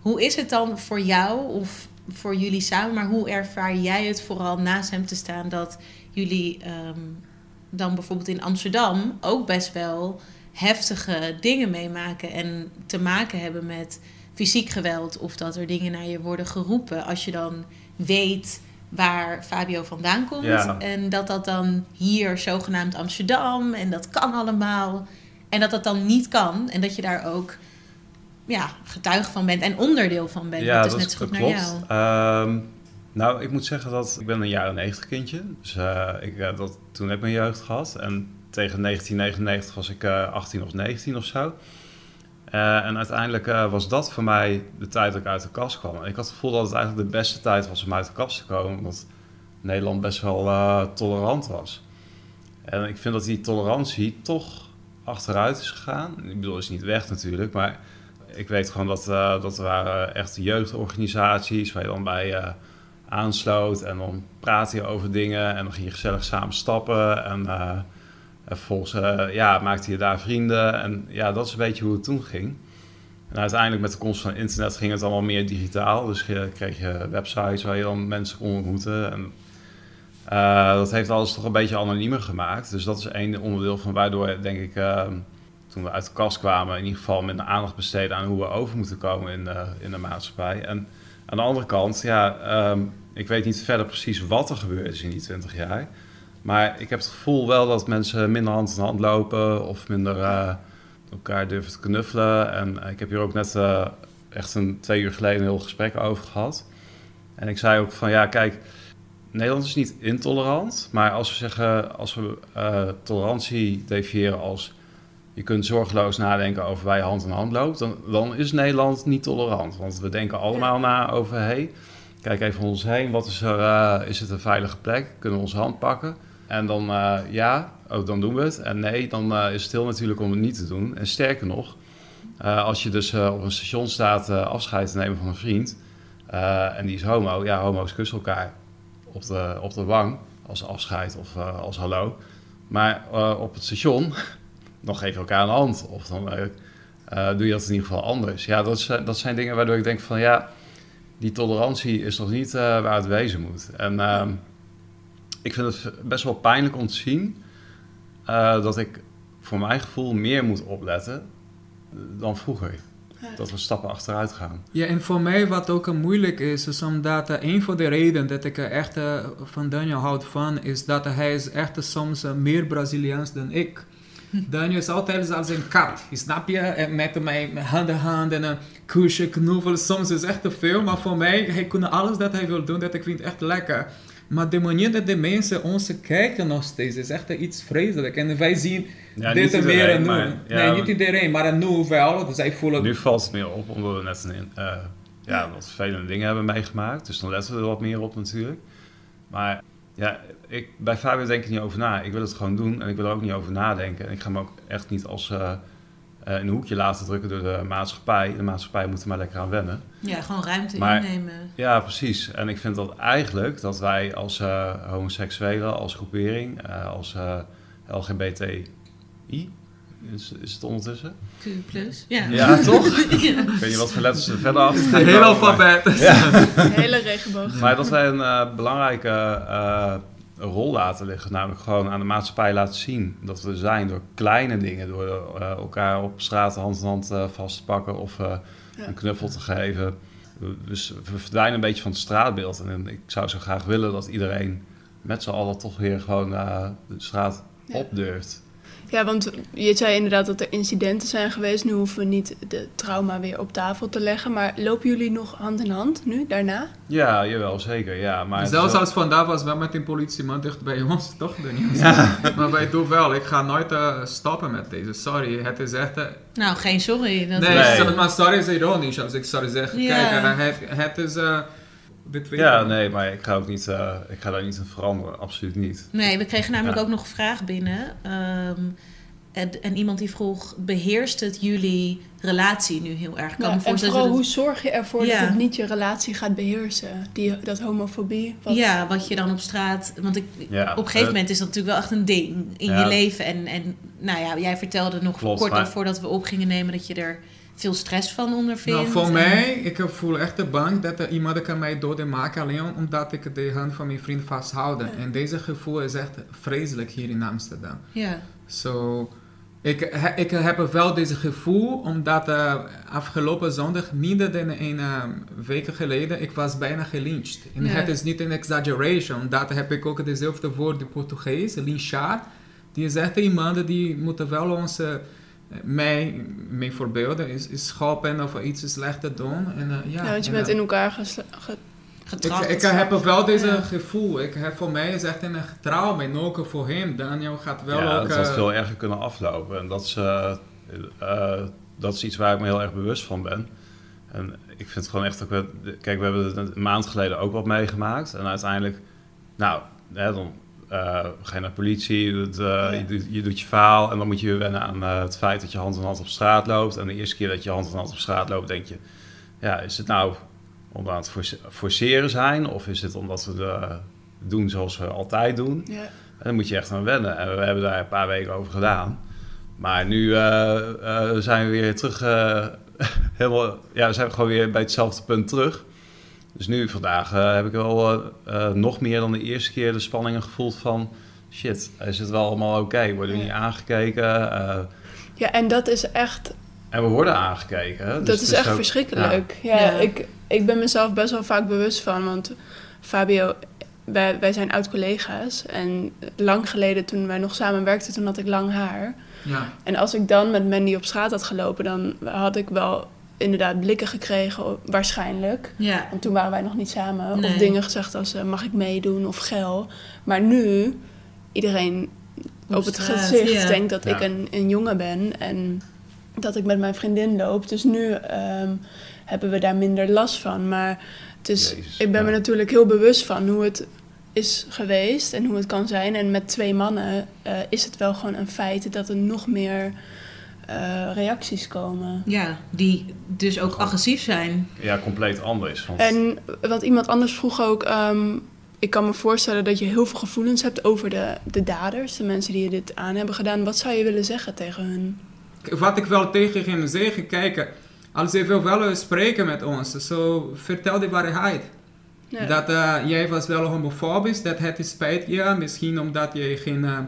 hoe is het dan voor jou of voor jullie samen, maar hoe ervaar jij het vooral naast hem te staan dat jullie ehm, dan bijvoorbeeld in Amsterdam ook best wel heftige dingen meemaken en te maken hebben met fysiek geweld of dat er dingen naar je worden geroepen als je dan weet waar Fabio vandaan komt Ja. en dat dat dan hier zogenaamd Amsterdam en dat kan allemaal en dat dat dan niet kan en dat je daar ook ja, getuige van bent en onderdeel van bent. Ja, dat is net zo goed klopt. naar jou. Ehm, nou, ik moet zeggen dat ik ben een jaren 90 kindje. Dus eh, ik, eh, dat, toen heb ik mijn jeugd gehad. En tegen 1999 was ik eh 18 of 19 of zo. En uiteindelijk was dat voor mij de tijd dat ik uit de kast kwam. En ik had het gevoel dat het eigenlijk de beste tijd was om uit de kast te komen. Omdat Nederland best wel tolerant was. En ik vind dat die tolerantie toch achteruit is gegaan. Ik bedoel, is niet weg natuurlijk, maar ik weet gewoon dat, eh, dat er waren echt jeugdorganisaties waar je dan bij eh, aansloot. En dan praat je over dingen en dan ging je gezellig samen stappen. En, en vervolgens eh, ja, maakte je daar vrienden. En ja, dat is een beetje hoe het toen ging. En uiteindelijk met de komst van internet ging het allemaal meer digitaal. Dus je kreeg je websites waar je dan mensen kon ontmoeten. En eh, dat heeft alles toch een beetje anoniemer gemaakt. Dus dat is één onderdeel van waardoor, denk ik, eh, toen we uit de kast kwamen, in ieder geval minder aandacht besteden aan hoe we over moeten komen in, de in de maatschappij. En aan de andere kant, ja, ehm, ik weet niet verder precies wat er gebeurd is in die 20 jaar. Maar ik heb het gevoel wel dat mensen minder hand in hand lopen of minder eh, elkaar durven te knuffelen. En eh, ik heb hier ook net eh, echt een twee uur geleden een heel gesprek over gehad. En ik zei ook van ja, kijk, Nederland is niet intolerant, maar als we zeggen, als we eh, tolerantie definiëren als je kunt zorgeloos nadenken over waar je hand in hand loopt, dan, dan is Nederland niet tolerant. Want we denken allemaal na over, hé, hey, kijk even om ons heen, wat is er, eh, is het een veilige plek? Kunnen we onze hand pakken? En dan eh, ja, oh, dan doen we het. En nee, dan is het heel natuurlijk om het niet te doen. En sterker nog, als je dus op een station staat afscheid te nemen van een vriend en die is homo, ja, homo's kussen elkaar op de, op de wang als afscheid of eh, als hallo. Maar eh, op het station, dan geef je elkaar een hand of dan eh, doe je dat in ieder geval anders. Ja, dat, dat zijn dingen waardoor ik denk van ja, die tolerantie is nog niet waar het wezen moet. En ehm, ik vind het best wel pijnlijk om te zien dat ik voor mijn gevoel meer moet opletten dan vroeger. Dat we stappen achteruit gaan. Ja, en voor mij wat ook moeilijk is, is omdat uh, een van de redenen dat ik uh, echt uh, van Daniel houd van, is dat hij is echt soms meer Braziliaans dan ik. Daniel is altijd als een kat, snap je? Met mijn hand in hand en een kusje, knuffelen. Soms is echt te veel, maar voor mij, hij kan alles dat hij wil doen, dat ik vind echt lekker. Maar de manier dat de mensen ons kijken nog steeds is echt iets vreselijk. En wij zien ja, dit en meer en nu. Maar, ja, nee, niet iedereen, maar nu wel. Dus zij voelen... Nu valt het meer op, omdat we net een, uh, ja, wat vervelende dingen hebben meegemaakt. Dus dan letten we er wat meer op natuurlijk. Maar ja, ik, bij Fabio denk ik niet over na. Ik wil het gewoon doen en ik wil er ook niet over nadenken. En ik ga me ook echt niet als... Uh, in een hoekje laten drukken door de maatschappij. De maatschappij moet er maar lekker aan wennen. Ja, gewoon ruimte maar, innemen. Ja, precies. En ik vind dat eigenlijk dat wij als uh, homoseksuelen, als groepering, uh, als LGBTI, is, is het ondertussen? Q+. Ja, ja toch? ja. Ik weet niet wat voor letters er verder af. De hele alfabet. Ja. Hele regenboog. Maar dat wij een belangrijke rol laten liggen. Namelijk gewoon aan de maatschappij laten zien dat we zijn door kleine dingen. Door uh, elkaar op straat hand in hand uh, vast te pakken of uh, ja. een knuffel te geven. Dus we verdwijnen een beetje van het straatbeeld. En ik zou zo graag willen dat iedereen met z'n allen toch weer gewoon de straat ja. op durft. Ja, want je zei inderdaad dat er incidenten zijn geweest. Nu hoeven we niet de trauma weer op tafel te leggen. Maar lopen jullie nog hand in hand nu, daarna? Ja, jawel, zeker. Ja, maar Zelfs als vandaag was wel met een politieman dicht bij ons, toch? Ja. maar wij doen wel. Ik ga nooit uh, stoppen met deze. Sorry, het is echt... Uh... Nou, geen sorry. Dat nee, nee. maar sorry is ironisch als ik sorry zeg. Ja. Kijk, uh, het, het is... ja, nee, maar ik ga ook niet, uh, ik ga daar niet in veranderen, absoluut niet. Nee, we kregen namelijk ja. ook nog een vraag binnen. Um, en, en, iemand die vroeg, beheerst het jullie relatie nu heel erg? Kan ja, en vooral, dat... hoe zorg je ervoor ja. dat het niet je relatie gaat beheersen? Die, dat homofobie? Wat... Ja, wat je dan op straat... Want ik, ja, op een gegeven uh, moment is dat natuurlijk wel echt een ding in je leven. En, en nou ja, jij vertelde nog Klopt, kort maar... voordat we op gingen nemen... dat je er veel stress van ondervindt? Nou, voor mij, ik voel echt de bang dat er iemand kan mij dood maken alleen omdat ik de hand van mijn vriend vasthoud. Ja. En deze gevoel is echt vreselijk hier in Amsterdam. Ja. So, ik, ik heb wel deze gevoel omdat uh, afgelopen zondag, minder dan een uh, week geleden, ik was bijna gelyncht. En ja. het is niet een exaggeration, dat heb ik ook dezelfde woord in Portugees, lynchar. Die is echt iemand die moet wel onze mij, mijn voorbeelden is, is schoppen of iets slechter doen. En, uh, ja, ja, want je en, bent in elkaar ge getrapt. Ik, ik heb wel deze ja. gevoel. Ik heb, voor mij is echt een trauma en ook voor hem. Daniel gaat wel ja, ook... het had veel erger kunnen aflopen. En dat is, uh, uh, dat is iets waar ik me heel erg bewust van ben. En ik vind het gewoon echt ook... Kijk, we hebben het een maand geleden ook wat meegemaakt. En uiteindelijk... Nou, hè, dan ga je naar de politie, je doet, ja. je, doet, je, doet, je verhaal en dan moet je weer wennen aan uh, het feit dat je hand in hand op straat loopt. En de eerste keer dat je hand in hand op straat loopt, denk je, ja, is het nou omdat het forceren zijn of is het omdat we de, doen zoals we altijd doen? Ja. En dan moet je echt aan wennen. En we hebben daar een paar weken over gedaan. Maar nu zijn we weer terug, helemaal, ja, we zijn gewoon weer bij hetzelfde punt terug. Dus nu vandaag uh, heb ik wel uh, uh, nog meer dan de eerste keer de spanningen gevoeld van... shit, is het wel allemaal oké? Okay? Worden we niet aangekeken? ja, en dat is echt... En we worden aangekeken. Dus dat is echt ook, verschrikkelijk. Ja, ja, ja, Ik, ik ben mezelf best wel vaak bewust van. Want Fabio, wij, wij zijn oud-collega's. En lang geleden toen wij nog samen werkten, toen had ik lang haar. Ja. En als ik dan met Mandy op straat had gelopen, dan had ik wel inderdaad blikken gekregen, waarschijnlijk. Ja. Want toen waren wij nog niet samen. Nee. Of dingen gezegd als, uh, mag ik meedoen of gel. Maar nu, iedereen op, op het straat, gezicht denkt dat ja. ik een, een jongen ben. En dat ik met mijn vriendin loop. Dus nu um, hebben we daar minder last van. Maar dus Jezus, ik ben me natuurlijk heel bewust van hoe het is geweest en hoe het kan zijn. En met twee mannen uh, is het wel gewoon een feit dat er nog meer eh, reacties komen. Ja, die dus ook agressief zijn. Ja, compleet anders. Want, En wat iemand anders vroeg ook, ehm, ik kan me voorstellen dat je heel veel gevoelens hebt over de, de daders, de mensen die je dit aan hebben gedaan. Wat zou je willen zeggen tegen hun? Wat ik wel tegen hem zeg, kijk, als je wil wel spreken met ons, zo vertel de waarheid. Ja. Dat eh, jij was wel homofobisch, dat het spijt je, misschien omdat je geen eh,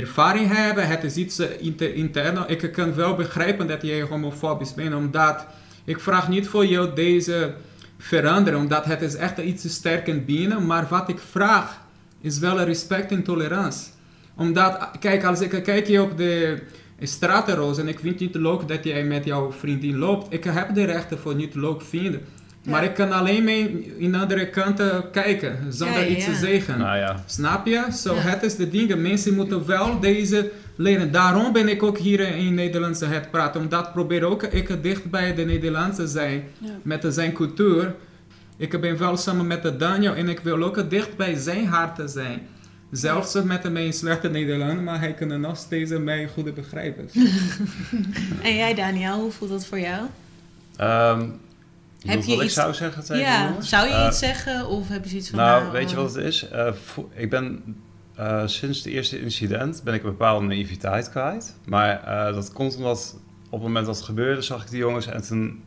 ervaring hebt, het is iets uh, inter intern. Ik kan wel begrijpen dat jij homofobisch bent, omdat ik vraag niet voor jou deze veranderen, omdat het is echt iets sterk binnen, maar wat ik vraag is wel respect en tolerantie. Omdat, kijk, als ik kijk op de stratenroos en ik vind het niet leuk dat jij met jouw vriendin loopt, ik heb de rechten voor niet leuk vinden. Maar Ja. ik kan alleen mee in andere kanten kijken, zonder Ja, ja, iets te zeggen. nou ja, Snap je? Zo, Ja. het is de dingen. Mensen moeten wel deze leren. Daarom ben ik ook hier in Nederlands het praten. Omdat probeer ook ik dicht bij de Nederlandse zijn. Ja. Met zijn cultuur. Ik ben wel samen met de Daniel en ik wil ook dicht bij zijn hart zijn. Zelfs met mijn slechte Nederlander, maar hij kan nog steeds mij goed begrijpen. En jij, Daniel, hoe voelt dat voor jou? Ehm Heb je wat ik iets- zou zeggen tegen Ja, jongens? zou je Eh, iets zeggen of heb je zoiets van... Nou, nou, weet je eh, wat het is? Eh, ik ben sinds het eerste incident ben ik een bepaalde naïviteit kwijt. Maar dat komt omdat op het moment dat het gebeurde, zag ik die jongens en toen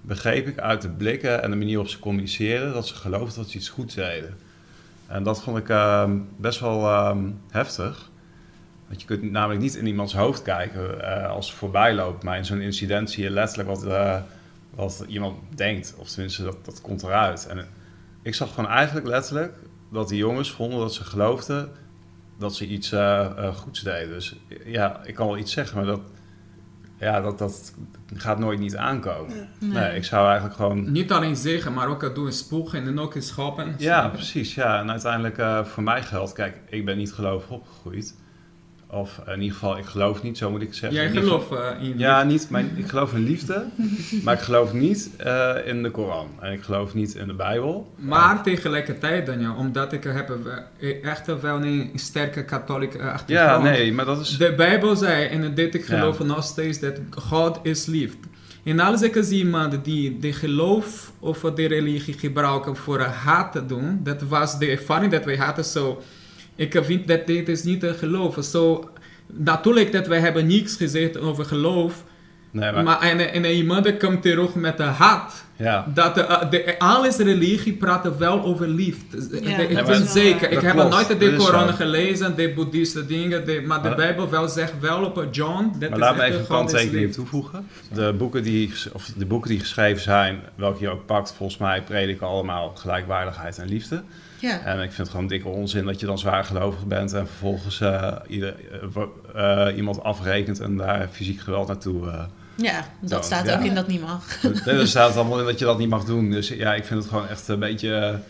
begreep ik uit de blikken en de manier waarop ze communiceren dat ze geloofden dat ze iets goeds deden. En dat vond ik ehm, best wel ehm, heftig. Want je kunt namelijk niet in iemands hoofd kijken als ze voorbij loopt. Maar in zo'n incident zie je letterlijk wat, wat iemand denkt. Of tenminste, dat, dat komt eruit. En ik zag gewoon eigenlijk letterlijk dat die jongens vonden dat ze geloofden dat ze iets eh, eh, goeds deden. Dus ja, ik kan wel iets zeggen, maar dat, ja, dat, dat gaat nooit niet aankomen. Nee. ik zou eigenlijk gewoon... Niet alleen zeggen, maar ook doen spoegen en ook schoppen. Ja, precies. Ja. En uiteindelijk eh, voor mij geldt, kijk, ik ben niet gelovig opgegroeid. Of in ieder geval, ik geloof niet, zo moet ik het zeggen. Jij In ieder geval- gelooft eh, in Ja, niet, mijn, ik geloof in liefde, maar ik geloof niet eh, in de Koran. En ik geloof niet in de Bijbel. Maar tegelijkertijd, Daniel, omdat ik heb eh, echt wel een sterke katholieke eh, achtergrond. Ja, nee, maar dat is... De Bijbel zei, en dit ik Ja. geloof nog steeds, dat God is liefde. En als ik zie iemand die de geloof of de religie gebruiken voor haat te doen, dat was de ervaring dat wij hadden zo. Ik vind dat dit is niet te geloven. Zo, natuurlijk dat wij hebben niets gezegd over geloof, Nee, maar, maar en, en iemand komt terug met de haat. Ja. Dat de, de, alles religie praten wel over liefde. Ja, De- ik ben zeker. Ik Dat heb klopt, nooit de Koran gelezen, de boeddhistische dingen, de, maar de Maar- Bijbel wel zegt wel op John. Dat Maar is laat me even een kanttekening toevoegen. De boeken, die, of de boeken die geschreven zijn, welke je ook pakt, volgens mij prediken allemaal gelijkwaardigheid en liefde. Ja. En ik vind het gewoon dikke onzin dat je dan zwaargelovig bent en vervolgens eh, ieder, eh, eh, iemand afrekent en daar fysiek geweld naartoe. Ja, dat Zo, staat ja. ook in dat niet mag. Nee, er staat allemaal in dat je dat niet mag doen. Dus ja, ik vind het gewoon echt een beetje,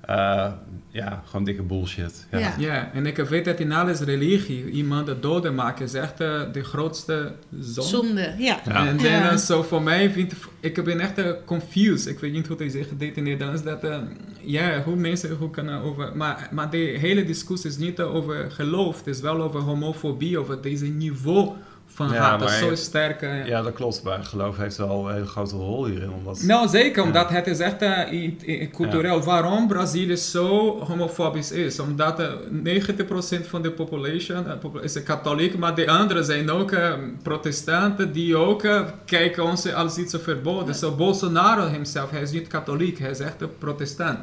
eh, ja, gewoon dikke bullshit. Ja. Ja. Ja, en ik weet dat in alles religie iemand de doden maken is echt eh, de grootste zonde. Zonde, ja. Ja. En dan Ja. eh, zo voor mij vind ik ben echt confused. Ik weet niet hoe hij zegt dit in Nederlands. Dat eh, ja, hoe mensen hoe kunnen over. Maar, maar de hele discussie is niet over geloof. Het is wel over homofobie, over deze niveau van Ja, haat. Dat is maar- zo sterk. eh. Ja, dat klopt. Maar geloof heeft wel een hele grote rol hierin. Omdat... Nou, zeker, omdat het is echt eh, in- in- cultureel. Waarom Brazilië zo homofobisch is? Omdat eh, 90% van de population eh, popula- is katholiek, maar de anderen zijn ook eh, protestanten die ook eh, kijken ons als iets verboden. Zo Bolsonaro himself, hij is niet katholiek, hij is echt een protestant.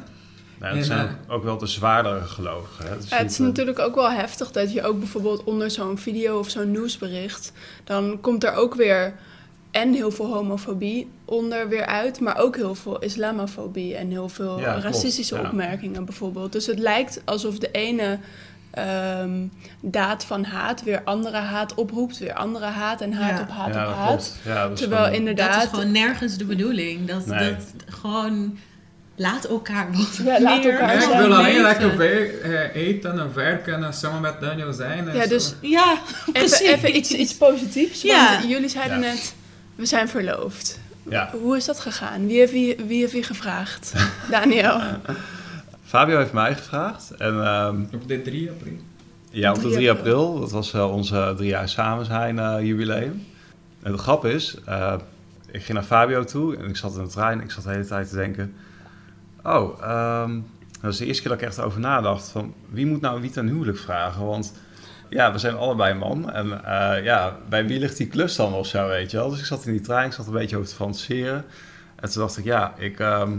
En, zijn ook, ook wel de zwaardere gelovigen. Hè? Het Ja, het is natuurlijk ook wel heftig dat je ook bijvoorbeeld onder zo'n video of zo'n nieuwsbericht, dan komt er ook weer en heel veel homofobie onder weer uit, maar ook heel veel islamofobie en heel veel Ja, klopt, racistische ja. opmerkingen bijvoorbeeld. Dus het lijkt alsof de ene ehm, daad van haat weer andere haat oproept, weer andere haat en haat Ja. op haat ja, op haat. klopt. Ja, dat is Terwijl gewoon- inderdaad... Dat is gewoon nergens de bedoeling. Dat, Nee. dat gewoon... Laat elkaar wat Ja, laat meer elkaar Ja, ik wil alleen leven. lekker eh, eten en werken en samen met Daniel zijn. en Ja, zo. dus Ja, precies. even, even iets, iets positiefs. Ja. Want jullie zeiden Ja. net, we zijn verloofd. Ja. Hoe is dat gegaan? Wie heeft wie, wie, heeft wie gevraagd? Daniel. Fabio heeft mij gevraagd. En ehm, Op de 3 april. ja, op de 3 3 april. dat was eh, onze drie jaar samen zijn eh, jubileum. En de grap is, eh, ik ging naar Fabio toe en ik zat in de trein. Ik zat de hele tijd te denken, oh, ehm, dat is de eerste keer dat ik echt over nadacht. Van, wie moet nou wie ten huwelijk vragen? Want ja, we zijn allebei man. En eh, ja, bij wie ligt die klus dan of zo, weet je wel? Dus ik zat in die trein, ik zat een beetje over te fantaseren. En toen dacht ik, ja, ik, ehm,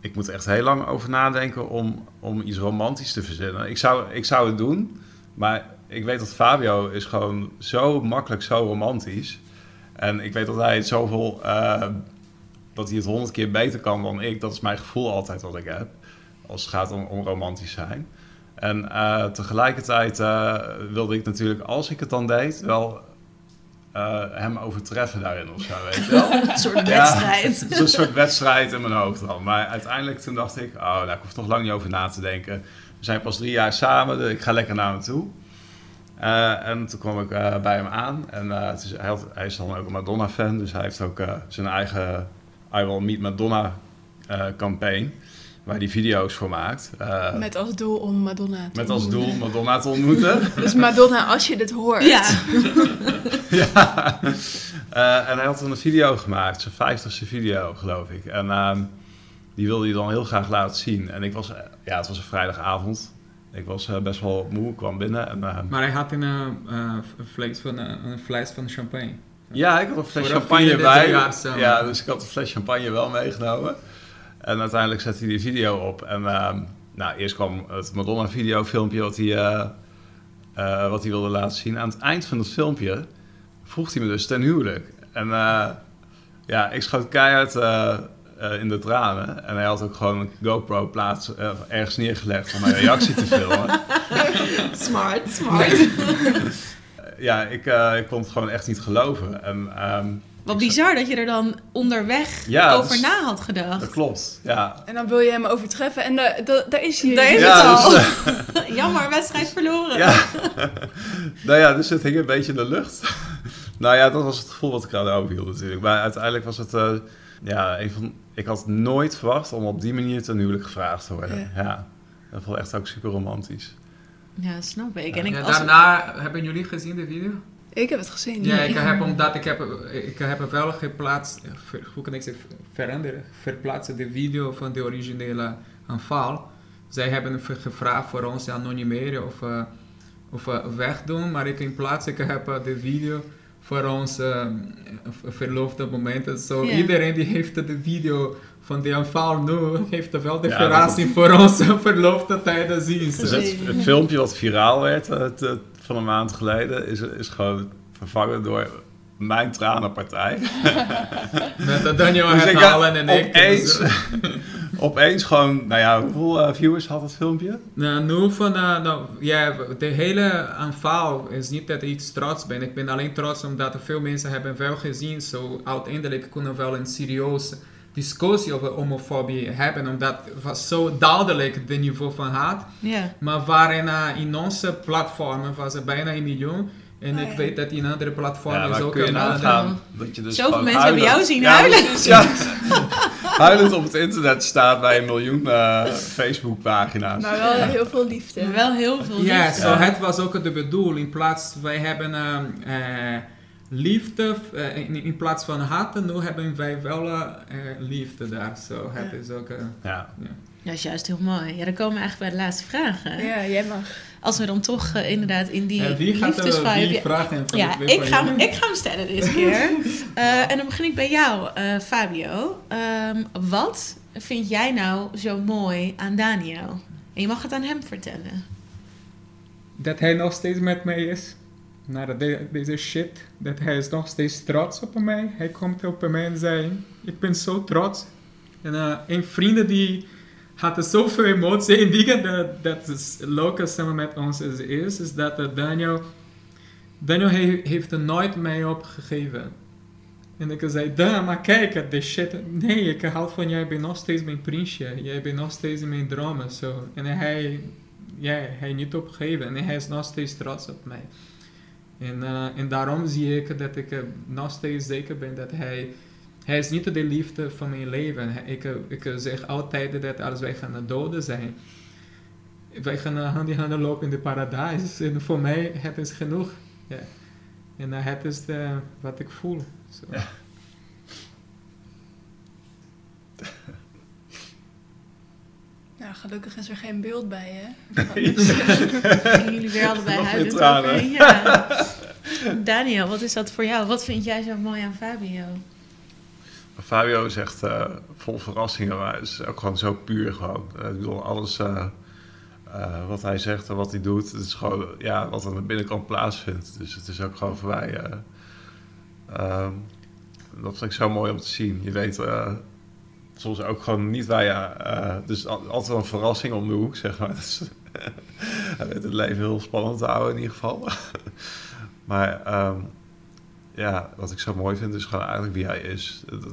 ik moet echt heel lang over nadenken om, om iets romantisch te verzinnen. Ik zou, ik zou het doen, maar ik weet dat Fabio is gewoon zo makkelijk, zo romantisch. En ik weet dat hij het zoveel, uh, dat hij het honderd keer beter kan dan ik. Dat is mijn gevoel altijd wat ik heb, als het gaat om, om romantisch zijn. En uh, tegelijkertijd uh, wilde ik natuurlijk, als ik het dan deed, wel uh, hem overtreffen daarin of zo, weet je wel. een soort wedstrijd. Ja, een soort wedstrijd in mijn hoofd dan. Maar uiteindelijk toen dacht ik, oh, nou, ik hoef nog lang niet over na te denken. We zijn pas drie jaar samen, dus ik ga lekker naar hem toe. Uh, en toen kwam ik uh, bij hem aan. En uh, is, hij, had, hij, is dan ook een Madonna-fan, dus hij heeft ook zijn eigen I Will Meet Madonna campaign. Waar hij video's voor maakt. met als doel om Madonna te Met als doel Madonna te ontmoeten. dus Madonna, als je dit hoort. Ja. ja. en hij had een video gemaakt, zijn vijftigste video, geloof ik. En ehm, die wilde hij dan heel graag laten zien. En ik was, ja, het was een vrijdagavond. Ik was uh, best wel moe, kwam binnen. En, uh, maar hij had een, uh, een, fles van, een fles van champagne. Ja, ik had een fles champagne bij. Ja, dus ik had een fles champagne wel meegenomen. En uiteindelijk zette hij die video op. En nou, eerst kwam het Madonna-video filmpje wat hij, wat hij wilde laten zien. Aan het eind van het filmpje vroeg hij me dus ten huwelijk. En ja, ik schoot keihard uh, in de tranen. En hij had ook gewoon een GoPro plaats uh, ergens neergelegd om mijn reactie te filmen. smart, smart. ja, ik, uh, ik kon het gewoon echt niet geloven. En, um, Wat bizar dat je er dan onderweg ja, over dus, na had gedacht. Dat klopt, ja. En dan wil je hem overtreffen en da, da, daar is hij. Daar is ja, het al. Dus, Jammer, wedstrijd verloren. Ja. nou ja, dus het hing een beetje in de lucht. nou ja, dat was het gevoel wat ik aan overhield natuurlijk. Maar uiteindelijk was het... ja, een van, ik had nooit verwacht om op die manier ten huwelijk gevraagd te worden. Ja. ja. Dat vond echt ook super romantisch. Ja, snap ik. En ik ja, daarna hebben jullie gezien de video? Ik heb het gezien. Ja, ik heb omdat ik heb, ik heb wel geplaatst, hoe kan ik zeggen, veranderen, verplaatsen de video van de originele aanval. Zij hebben gevraagd voor ons anonimeren of, uh, of uh, wegdoen, maar ik in plaats, ik heb uh, de video voor ons uh, verloofde momenten. Zo yeah. iedereen die heeft de video van de aanval nu, heeft wel de ja, verrassing voor ons verloofde tijden zien. Dus het, het, filmpje wat viraal werd het, het, van een maand geleden, is, is gewoon vervangen door mijn tranenpartij. Met de Daniel dus herhalen en ik. Opeens, opeens gewoon, nou ja, hoeveel uh, viewers had het filmpje? Nou, nu van, uh, nou, ja, de hele aanval is niet dat ik trots ben. Ik ben alleen trots omdat er veel mensen hebben wel gezien. Zo uiteindelijk kunnen we wel een serieuze discussie over homofobie hebben. Omdat het was zo duidelijk het niveau van haat. Yeah. Maar waarin uh, in onze platformen was er bijna een miljoen. En ik weet dat in andere platformen ja, is ook kun je nagaan dat je dus Zoveel mensen hebben jou zien huilen. Ja, huilend op het internet staat bij een miljoen uh, Facebook pagina's. Maar wel heel veel liefde. Wel heel veel liefde. Ja, so het was ook de bedoeling. In plaats, wij hebben uh, uh, liefde, in, in, plaats van haten, nu hebben wij wel liefde daar. So het is ook... ja. ja. Dat is juist heel mooi. Ja, dan komen we eigenlijk bij de laatste vragen. Ja, jij mag. Als we dan toch uh, inderdaad in die uh, wie gaat liefdesvibe... Wie vragen ja, ik ga, hem, ik ga hem stellen deze keer. uh, en dan begin ik bij jou, Fabio. Um, wat vind jij nou zo mooi aan Daniel? En je mag het aan hem vertellen. Dat hij nog steeds met mij is. Na de, deze shit. Dat hij is nog steeds trots op mij. Hij komt op mij en zei... Ik ben zo trots. En een vrienden die had zoveel emotie. En dingen dat, dat is samen met ons is, is, is dat uh, Daniel, Daniel he, heeft er nooit mij opgegeven. En ik zei, Dan, maar kijk, de shit. Nee, ik hou van jij, bent nog steeds mijn prinsje. Jij bent nog steeds mijn dromen. So. En hij, ja, hij niet opgegeven. En hij is nog steeds trots op mij. En, en daarom zie ik dat ik nog steeds zeker ben dat hij hij is niet de liefde van mijn leven. Ik, ik zeg altijd dat als wij gaan doden zijn, wij gaan hand in hand lopen in de paradijs. En voor mij het is genoeg. Ja. En uh, het is de, wat ik voel. So. Ja. Nou, gelukkig is er geen beeld bij, hè? Gingen jullie weer allebei huilend over? Ja. Daniel, wat is dat voor jou? Wat vind jij zo mooi aan Fabio? Fabio is echt vol verrassingen, maar is ook gewoon zo puur gewoon. Eh, ik bedoel, alles eh, eh, wat hij zegt en wat hij doet, het is gewoon ja, wat aan de binnenkant plaatsvindt. Dus het is ook gewoon voor mij, eh, ehm, dat vind ik zo mooi om te zien. Je weet soms ook gewoon niet waar dus al- altijd wel een verrassing om de hoek, zeg maar. Dus, hij weet het leven heel spannend te houden in ieder geval. maar ehm, ja, wat ik zo mooi vind is gewoon eigenlijk wie hij is. Dat-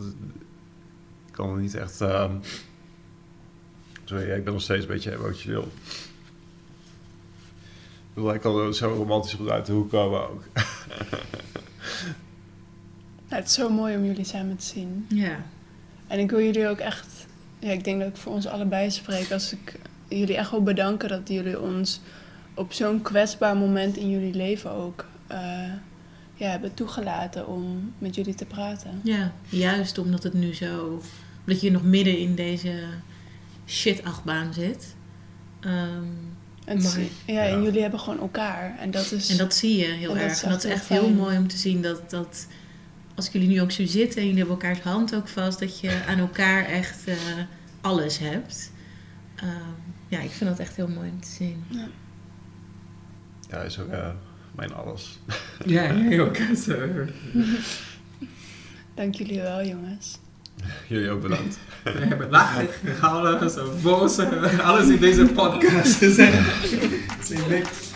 ik kan er niet echt. ehm, sorry, ja, ik ben nog steeds een beetje emotioneel. Ik bedoel, hij kan er zo romantisch goed uit de hoek komen ook. Nou, het is zo mooi om jullie samen te zien. Ja. En ik wil jullie ook echt... Ja, ik denk dat ik voor ons allebei spreek als ik jullie echt wil bedanken dat jullie ons op zo'n kwetsbaar moment in jullie leven ook eh, ja, hebben toegelaten om met jullie te praten. ja, juist omdat het nu zo... Dat je nog midden in deze shit-achtbaan zit. Ehm, En, het ja, Ja. en jullie hebben gewoon elkaar. En dat is... en dat zie je heel En dat erg. is en dat is echt heel mooi om te zien dat... dat als jullie nu ook zo zitten en jullie hebben elkaars hand ook vast... dat je aan elkaar echt eh, alles hebt. Ehm, ja, ik vind dat echt heel mooi om te zien. Ja, hij is ook eh, mijn alles. Ja, jij ook. Zo. Dank jullie wel, jongens. Jullie ook bedankt. We hebben lachen, gehouden, zo boos. Alles in deze podcast. zijn, zijn niks.